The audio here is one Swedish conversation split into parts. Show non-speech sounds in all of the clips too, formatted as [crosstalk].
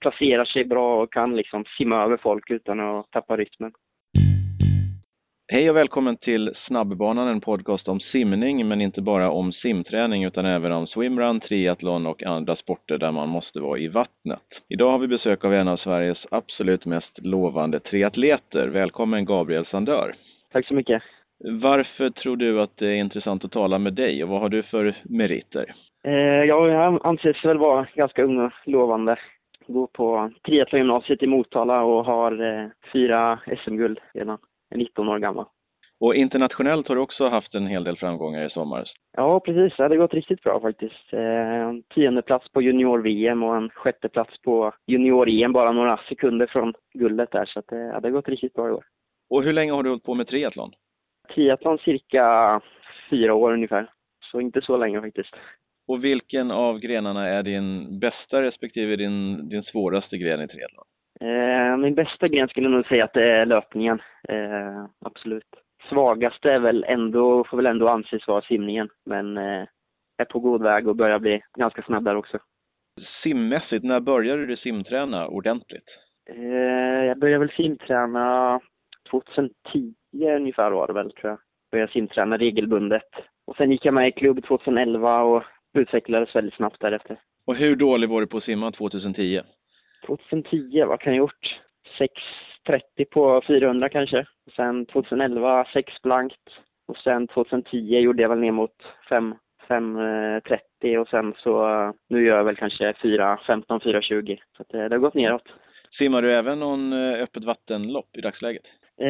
placerar sig bra och kan liksom simma över folk utan att tappa rytmen. Hej och välkommen till Snabbbanan, en podcast om simning, men inte bara om simträning utan även om swimrun, triathlon och andra sporter där man måste vara i vattnet. Idag har vi besök av en av Sveriges absolut mest lovande triatleter. Välkommen Gabriel Sandör. Tack så mycket. Varför tror du att det är intressant att tala med dig och vad har du för meriter? Eh, jag anses väl vara ganska ung och lovande. Går på triathlongymnasiet i Motala och har eh, fyra SM-guld redan. 19 år gammal. Och internationellt har du också haft en hel del framgångar i sommar. Ja, precis. Det hade gått riktigt bra faktiskt. Eh, tionde plats på junior-VM och en sjätte plats på junior-EM, bara några sekunder från guldet där. Så att, eh, det hade gått riktigt bra i år. Och hur länge har du hållit på med triathlon? Triathlon cirka fyra år ungefär. Så inte så länge faktiskt. Och vilken av grenarna är din bästa respektive din, din svåraste gren i triathlon? Eh, min bästa gren skulle jag nog säga att det är löpningen. Eh, absolut. Svagaste är väl ändå, får väl ändå anses vara simningen. Men eh, är på god väg och börjar bli ganska snabb där också. Simmässigt, när började du simträna ordentligt? Eh, jag började väl simträna 2010 ungefär var det väl, tror jag. Började simträna regelbundet. Och sen gick jag med i klubb 2011 och utvecklades väldigt snabbt därefter. Och hur dålig var du på att simma 2010? 2010, vad kan jag ha gjort? 6.30 på 400 kanske. Och sen 2011 6 blankt. Och sen 2010 gjorde jag väl ner mot 5, 5.30 och sen så nu gör jag väl kanske 4.15, 4.20. Så det, det har gått neråt. Simmar du även någon eh, öppet vattenlopp i dagsläget? Eh,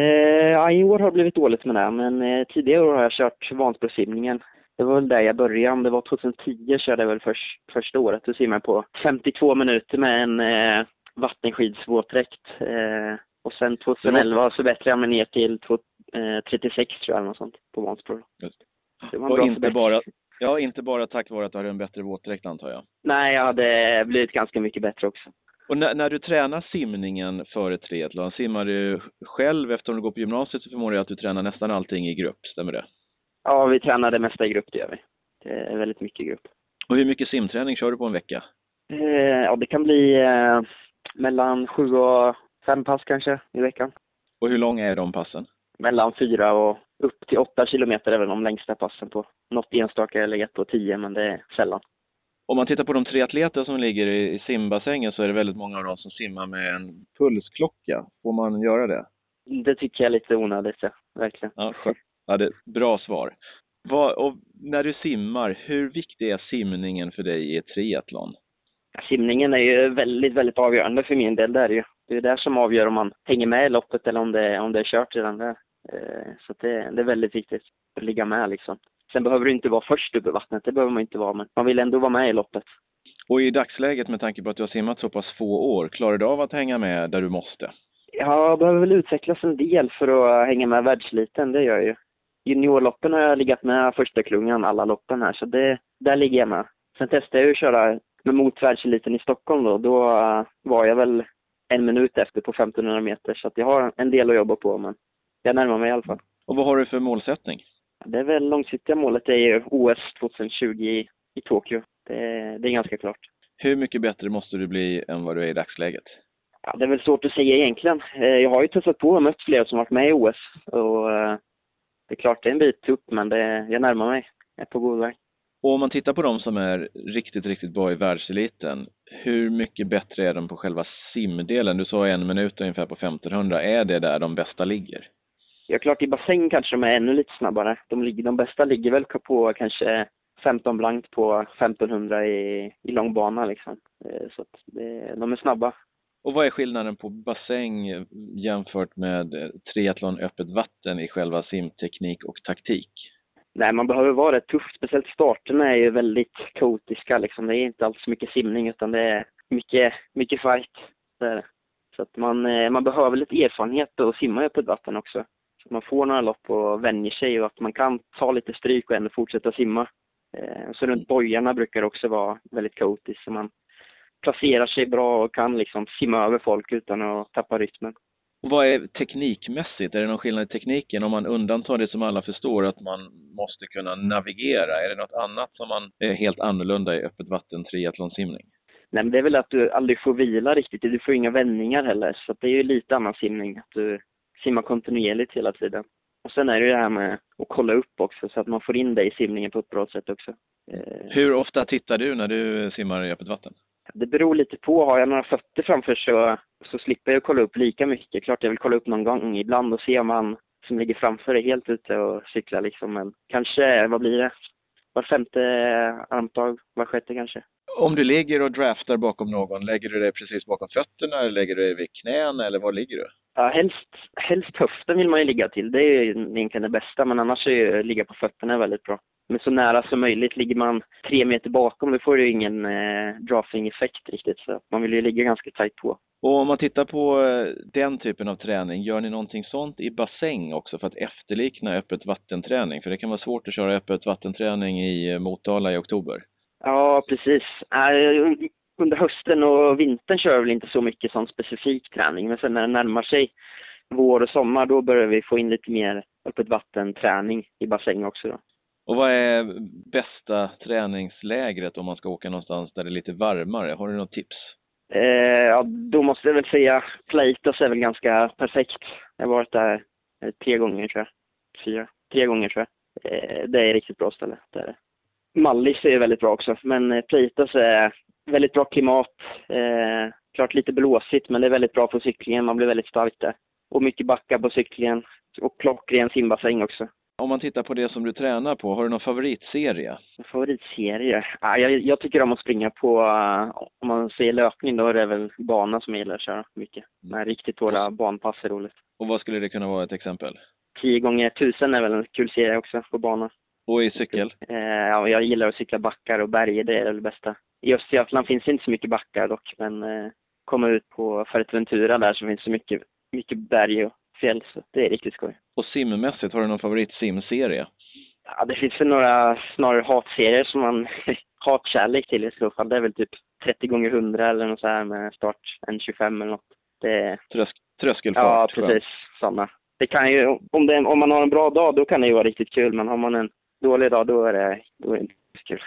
ja, i år har det blivit dåligt med det, men eh, tidigare år har jag kört Vansbrosimningen. Det var väl där jag började. Om det var 2010 körde jag väl först, första året. Då simmade jag på 52 minuter med en eh, vattenskidsvåtdräkt. Eh, och sen 2011 så bättrade jag mig ner till två, eh, 36 tror jag, eller något sånt, på Vansbro. Det. och inte bara, ja, inte bara tack vare att du hade en bättre våtdräkt antar jag? Nej, jag hade blivit ganska mycket bättre också. Och när, när, du tränar simningen före triathlon, simmar du själv? Eftersom du går på gymnasiet så förmodar jag att du tränar nästan allting i grupp, stämmer det? Ja, vi tränar det mesta i grupp, det gör vi. Det är väldigt mycket i grupp. Och hur mycket simträning kör du på en vecka? Eh, ja, det kan bli eh, mellan sju och fem pass kanske i veckan. Och hur långa är de passen? Mellan fyra och upp till åtta kilometer är väl de längsta passen på. Något enstaka har jag legat på tio, men det är sällan. Om man tittar på de tre atleter som ligger i simbassängen så är det väldigt många av dem som simmar med en pulsklocka. Får man göra det? Det tycker jag är lite onödigt, ja. verkligen. Ja, Ja, det, bra svar. Vad, och när du simmar, hur viktig är simningen för dig i triathlon? Simningen är ju väldigt, väldigt avgörande för min del. Det är ju. Det är det som avgör om man hänger med i loppet eller om det, om det är kört redan där. Eh, så det, det är väldigt viktigt att ligga med liksom. Sen behöver du inte vara först upp i vattnet, det behöver man inte vara, men man vill ändå vara med i loppet. Och i dagsläget, med tanke på att du har simmat så pass få år, klarar du av att hänga med där du måste? Jag behöver väl utvecklas en del för att hänga med världsliten, det gör jag ju juniorloppen har jag legat med första klungan alla loppen här, så det, där ligger jag med. Sen testade jag ju att köra med mot världseliten i Stockholm då. Då uh, var jag väl en minut efter på 1500 meter, så att jag har en del att jobba på, men jag närmar mig i alla fall. Och vad har du för målsättning? Det är väl långsiktiga målet är ju OS 2020 i, i Tokyo. Det, det är ganska klart. Hur mycket bättre måste du bli än vad du är i dagsläget? Ja, det är väl svårt att säga egentligen. Eh, jag har ju testat på och mött flera som varit med i OS. Och eh, det är klart det är en bit upp, men det, jag närmar mig. Jag är på god väg. Och om man tittar på de som är riktigt, riktigt bra i världseliten, hur mycket bättre är de på själva simdelen? Du sa en minut ungefär på 1500. Är det där de bästa ligger? Ja, klart i bassäng kanske de är ännu lite snabbare. De, ligger, de bästa ligger väl på kanske 15 blankt på 1500 i, i långbana liksom. Eh, så att det, de är snabba. Och vad är skillnaden på bassäng jämfört med eh, triathlon öppet vatten i själva simteknik och taktik? Nej, man behöver vara rätt tuff. Speciellt starterna är ju väldigt kaotiska. Liksom. Det är inte alls mycket simning utan det är mycket, mycket fight. Där. Så att man, eh, man behöver lite erfarenhet att simma i öppet vatten också. Så att man får några lopp och vänjer sig och att man kan ta lite stryk och ändå fortsätta simma. Eh, så runt bojarna brukar det också vara väldigt kaotiskt. Så man placerar sig bra och kan liksom simma över folk utan att tappa rytmen. Och vad är teknikmässigt? Är det någon skillnad i tekniken om man undantar det som alla förstår att man måste kunna navigera? Är det något annat som man är helt annorlunda i öppet vatten triathlonsimning? Nej, men det är väl att du aldrig får vila riktigt. Du får inga vändningar heller. Så det är ju lite annan simning. Att du simmar kontinuerligt hela tiden. Och sen är det ju det här med att kolla upp också så att man får in det i simningen på ett bra sätt också. Eh, Hur ofta tittar du när du simmar i öppet vatten? Det beror lite på. Har jag några fötter framför så, så slipper jag kolla upp lika mycket. Klart jag vill kolla upp någon gång ibland och se om han som ligger framför är helt ute och cyklar liksom. Men kanske, vad blir det? Var femte armtag, var sjätte kanske. Om du ligger och draftar bakom någon, lägger du dig precis bakom fötterna eller lägger du dig vid knän eller var ligger du? Ja, helst, helst höften vill man ju ligga till. Det är ju egentligen det bästa, men annars är ju ligga på fötterna väldigt bra. Men så nära som möjligt. Ligger man tre meter bakom, då får du ingen eh, drafting-effekt riktigt. Så man vill ju ligga ganska tajt på. Och om man tittar på eh, den typen av träning, gör ni någonting sånt i bassäng också för att efterlikna öppet vattenträning? För det kan vara svårt att köra öppet vattenträning i eh, Motala i oktober. Ja, precis. Under hösten och vintern kör vi väl inte så mycket sån specifik träning, men sen när det närmar sig vår och sommar, då börjar vi få in lite mer öppet vattenträning i bassäng också. Då. Och vad är bästa träningslägret om man ska åka någonstans där det är lite varmare? Har du något tips? Eh, ja, då måste jag väl säga Pleitos är väl ganska perfekt. Jag har varit där eh, tre gånger tror jag. Fyra. Tre gånger tror jag. Eh, det är ett riktigt bra ställe. Det är det. Mallis är väldigt bra också, men eh, Pleitos är väldigt bra klimat. Eh, klart lite blåsigt, men det är väldigt bra för cyklingen. Man blir väldigt stark där. Och mycket backar på cyklingen. Och klockren simbassäng också. Om man tittar på det som du tränar på, har du någon favoritserie? Favoritserie? Ah, jag, jag tycker om att springa på, om man säger löpning, då är det väl bana som jag gillar att köra mycket. Mm. Men riktigt hårda banpass är roligt. Och vad skulle det kunna vara ett exempel? 10 gånger 1000 är väl en kul serie också på bana. Och i cykel? Uh, ja, jag gillar att cykla backar och berg, det är det bästa. I Östergötland finns det inte så mycket backar dock, men uh, komma ut på Fuerteventura där så finns det mycket, mycket berg och fjäll, så det är riktigt skoj. Och simmässigt, har du någon favoritsimserie? Ja, det finns väl några snarare hatserier som man [laughs] hatkärlek till i så fall. Det är väl typ 30 gånger 100 eller något så här med start en 25 eller något. Det... Trösk, tröskelfart? Ja, precis. Sådana. Det kan ju, om, det, om man har en bra dag, då kan det ju vara riktigt kul. Men har man en dålig dag, då är det, då är det inte så kul.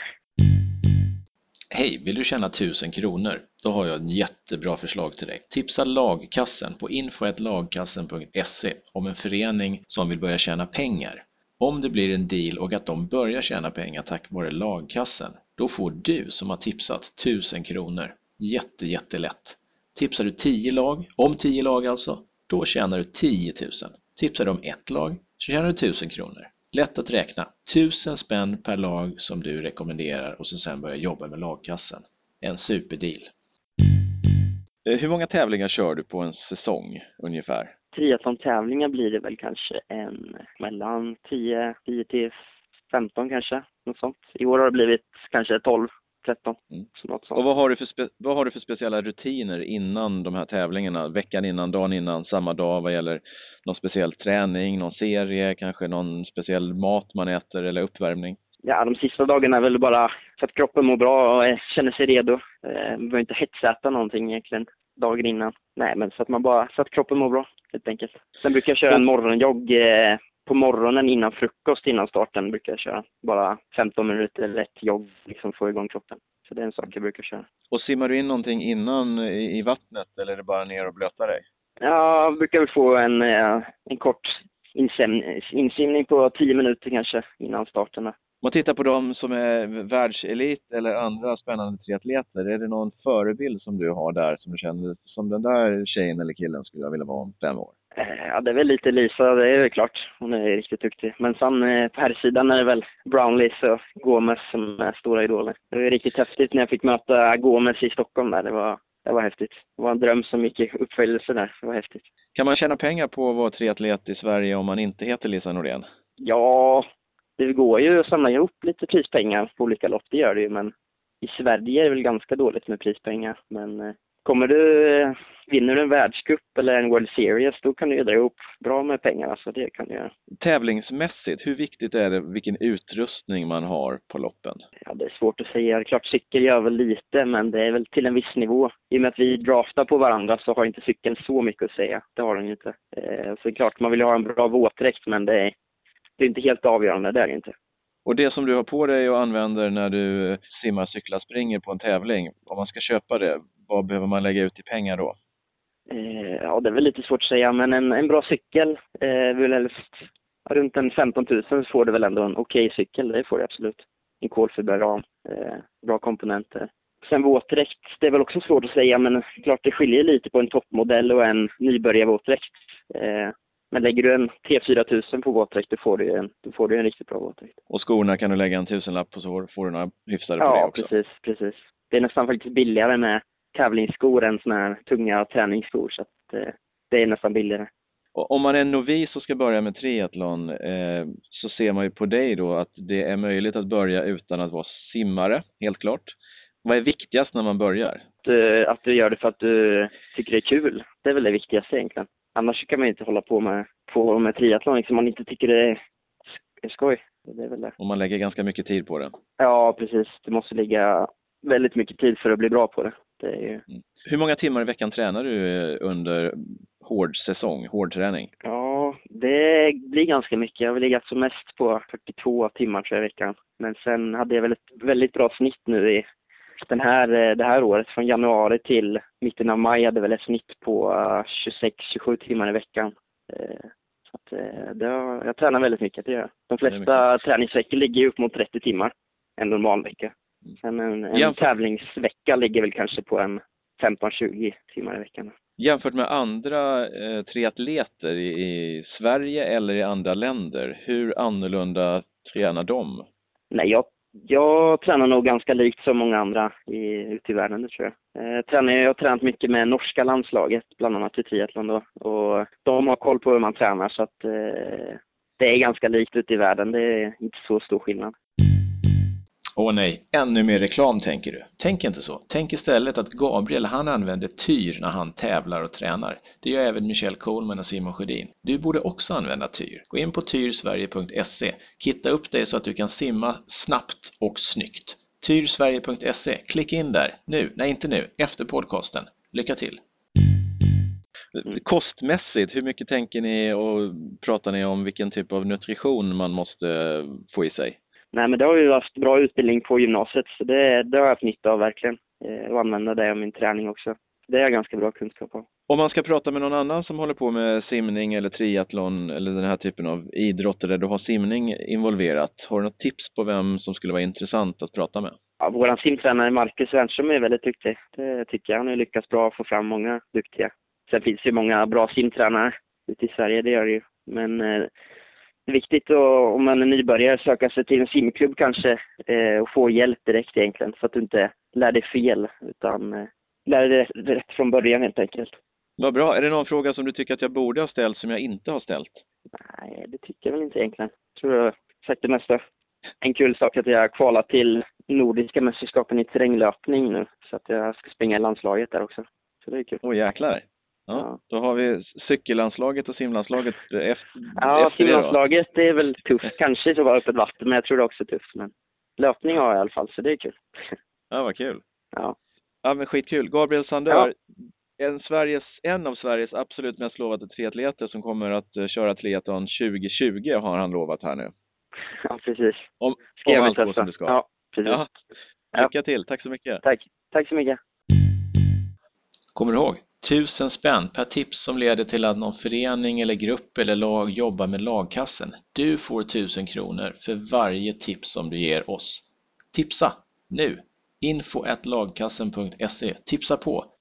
Hej, vill du tjäna 1000 kronor? Då har jag ett jättebra förslag till dig. Tipsa lagkassen på info.lagkassen.se om en förening som vill börja tjäna pengar. Om det blir en deal och att de börjar tjäna pengar tack vare lagkassen, då får du som har tipsat 1000 kronor. Jätte, jättelätt. Tipsar du 10 lag, om 10 lag alltså, då tjänar du 10 000. Tipsar du om ett lag så tjänar du 1000 kronor. Lätt att räkna. 1000 spänn per lag som du rekommenderar och så sen börja jobba med lagkassen. En superdeal. Eh, hur många tävlingar kör du på en säsong ungefär? Triathlon-tävlingar blir det väl kanske en mellan 10, 10 till 15 kanske, något sånt. I år har det blivit kanske 12, 13. Mm. Något sånt. Och vad har, du för vad har du för speciella rutiner innan de här tävlingarna? Veckan innan, dagen innan, samma dag vad gäller någon speciell träning, någon serie, kanske någon speciell mat man äter eller uppvärmning? Ja, de sista dagarna är väl bara för att kroppen mår bra och känner sig redo. Eh, man behöver inte hetsäta någonting egentligen dagen innan. Nej, men så att man bara, så att kroppen mår bra helt enkelt. Sen brukar jag köra en morgonjogg eh, på morgonen innan frukost, innan starten brukar jag köra. Bara 15 minuter lätt jogg, liksom få igång kroppen. Så det är en sak jag brukar köra. Och simmar du in någonting innan i vattnet eller är det bara ner och blöta dig? Ja, jag brukar väl få en, eh, en kort insimning på 10 minuter kanske innan starten. Om man tittar på de som är världselit eller andra spännande triatleter, är det någon förebild som du har där som du känner som den där tjejen eller killen skulle jag vilja vara om fem år? Eh, ja, det är väl lite Lisa, det är väl klart. Hon är riktigt duktig. Men sen eh, på här sidan är det väl Brownlees och Gomes som är stora idoler. Det var riktigt häftigt när jag fick möta Gomes i Stockholm där. Det var, det var häftigt. Det var en dröm som gick i uppfyllelse där. Det var häftigt. Kan man tjäna pengar på att vara triatlet i Sverige om man inte heter Lisa Norén? Ja, det går ju att samla ihop lite prispengar på olika lopp, det gör det ju. Men i Sverige är det väl ganska dåligt med prispengar. Men eh, kommer du, vinner du en världscup eller en World Series, då kan du ju dra ihop bra med pengar. Alltså det kan du göra. Tävlingsmässigt, hur viktigt är det vilken utrustning man har på loppen? Ja, det är svårt att säga. Klart cykel gör väl lite, men det är väl till en viss nivå. I och med att vi draftar på varandra så har inte cykeln så mycket att säga. Det har den ju inte. Eh, så det är klart, man vill ha en bra våtdräkt, men det är, det är inte helt avgörande, det är det inte. Och det som du har på dig och använder när du simmar, cyklar, springer på en tävling, om man ska köpa det, vad behöver man lägga ut i pengar då? Eh, ja, det är väl lite svårt att säga, men en, en bra cykel, eh, vill helst, runt en 15 000 så får du väl ändå en okej okay cykel, det får du absolut. En kolfiberram, eh, bra komponenter. Sen våtdräkt, det är väl också svårt att säga, men klart det skiljer lite på en toppmodell och en nybörjarvåtdräkt. Eh, men lägger du en T4 tusen på våtdräkt, då får du en, då får du en riktigt bra våtdräkt. Och skorna kan du lägga en tusenlapp på så får du några hyfsade på ja, det också? Ja, precis, precis. Det är nästan faktiskt billigare med tävlingsskor än sådana här tunga träningsskor, så att, eh, det är nästan billigare. Och om man är novis och ska börja med triathlon eh, så ser man ju på dig då att det är möjligt att börja utan att vara simmare, helt klart. Vad är viktigast när man börjar? Att, eh, att du gör det för att du tycker det är kul. Det är väl det viktigaste egentligen. Annars kan man ju inte hålla på med, på med triathlon liksom, om man inte tycker det är skoj. Det är väl det. Och man lägger ganska mycket tid på det? Ja, precis. Det måste ligga väldigt mycket tid för att bli bra på det. Det är ju... Mm. Hur många timmar i veckan tränar du eh, under hård säsong, hård träning? Ja, det blir ganska mycket. Jag har väl legat som mest på 42 timmar tror jag i veckan. Men sen hade jag väl ett väldigt bra snitt nu i den här, eh, det här året, från januari till mitten av maj, hade väl ett snitt på 26-27 eh, timmar i veckan. Så att det har, jag tränar väldigt mycket, det gör jag. De flesta träningsveckor ligger upp mot 30 timmar, en normal vecka. Sen en, en Jämfört... tävlingsvecka ligger väl kanske på en 15-20 timmar i veckan. Jämfört med andra eh, triatleter i, i Sverige eller i andra länder, hur annorlunda tränar de? Nej, jag jag tränar nog ganska likt som många andra i, ute i världen, det tror jag. Eh, tränar, jag har tränat mycket med norska landslaget, bland annat i triathlon då. Och de har koll på hur man tränar så att eh, det är ganska likt ute i världen. Det är inte så stor skillnad. Åh nej, ännu mer reklam tänker du? Tänk inte så. Tänk istället att Gabriel han använder Tyr när han tävlar och tränar. Det gör även Michelle Coleman och Simon Sjödin. Du borde också använda Tyr. Gå in på tyrsverige.se, kitta upp dig så att du kan simma snabbt och snyggt. Tyrsverige.se, klicka in där, nu, nej inte nu, efter podcasten. Lycka till! Kostmässigt, hur mycket tänker ni och pratar ni om vilken typ av nutrition man måste få i sig? Nej, men det har ju haft bra utbildning på gymnasiet, så det, det har jag haft nytta av verkligen. Eh, och använda det i min träning också. Det har jag ganska bra kunskap om. Om man ska prata med någon annan som håller på med simning eller triathlon eller den här typen av idrotter där du har simning involverat, har du något tips på vem som skulle vara intressant att prata med? Ja, vår simtränare Marcus Wernström är väldigt duktig. Det tycker jag. Han har lyckats bra få fram många duktiga. Sen finns det ju många bra simtränare ute i Sverige, det gör det ju. Men eh, viktigt att, om man är nybörjare söka sig till en simklubb kanske eh, och få hjälp direkt egentligen så att du inte lär dig fel utan eh, lär dig rätt från början helt enkelt. Vad bra. Är det någon fråga som du tycker att jag borde ha ställt som jag inte har ställt? Nej, det tycker jag väl inte egentligen. Jag tror jag har sagt det mesta. En kul sak är att jag har kvalat till Nordiska mästerskapen i terränglöpning nu så att jag ska springa i landslaget där också. Så det är kul. Åh oh, jäklar! Ja, Då har vi cykellandslaget och simlandslaget efter, Ja, efter simlandslaget det, är väl tufft. Kanske så var öppet vatten, men jag tror det också är tufft. Men löpning har jag i alla fall, så det är kul. [laughs] Ja, vad kul. Ja. Ja, men skitkul. Gabriel Sandör, ja. en, Sveriges, en av Sveriges absolut mest lovade triatleter som kommer att uh, köra triathlon 2020 har han lovat här nu. [laughs] Ja, precis. Om, ska om allt går som det ska. Ja, precis. Ja. Lycka till. Tack så mycket. Tack. Tack så mycket. Kommer du ihåg? Tusen spänn per tips som leder till att någon förening eller grupp eller lag jobbar med lagkassen. Du får tusen kronor för varje tips som du ger oss. Tipsa nu! info lagkassen.se Tipsa på!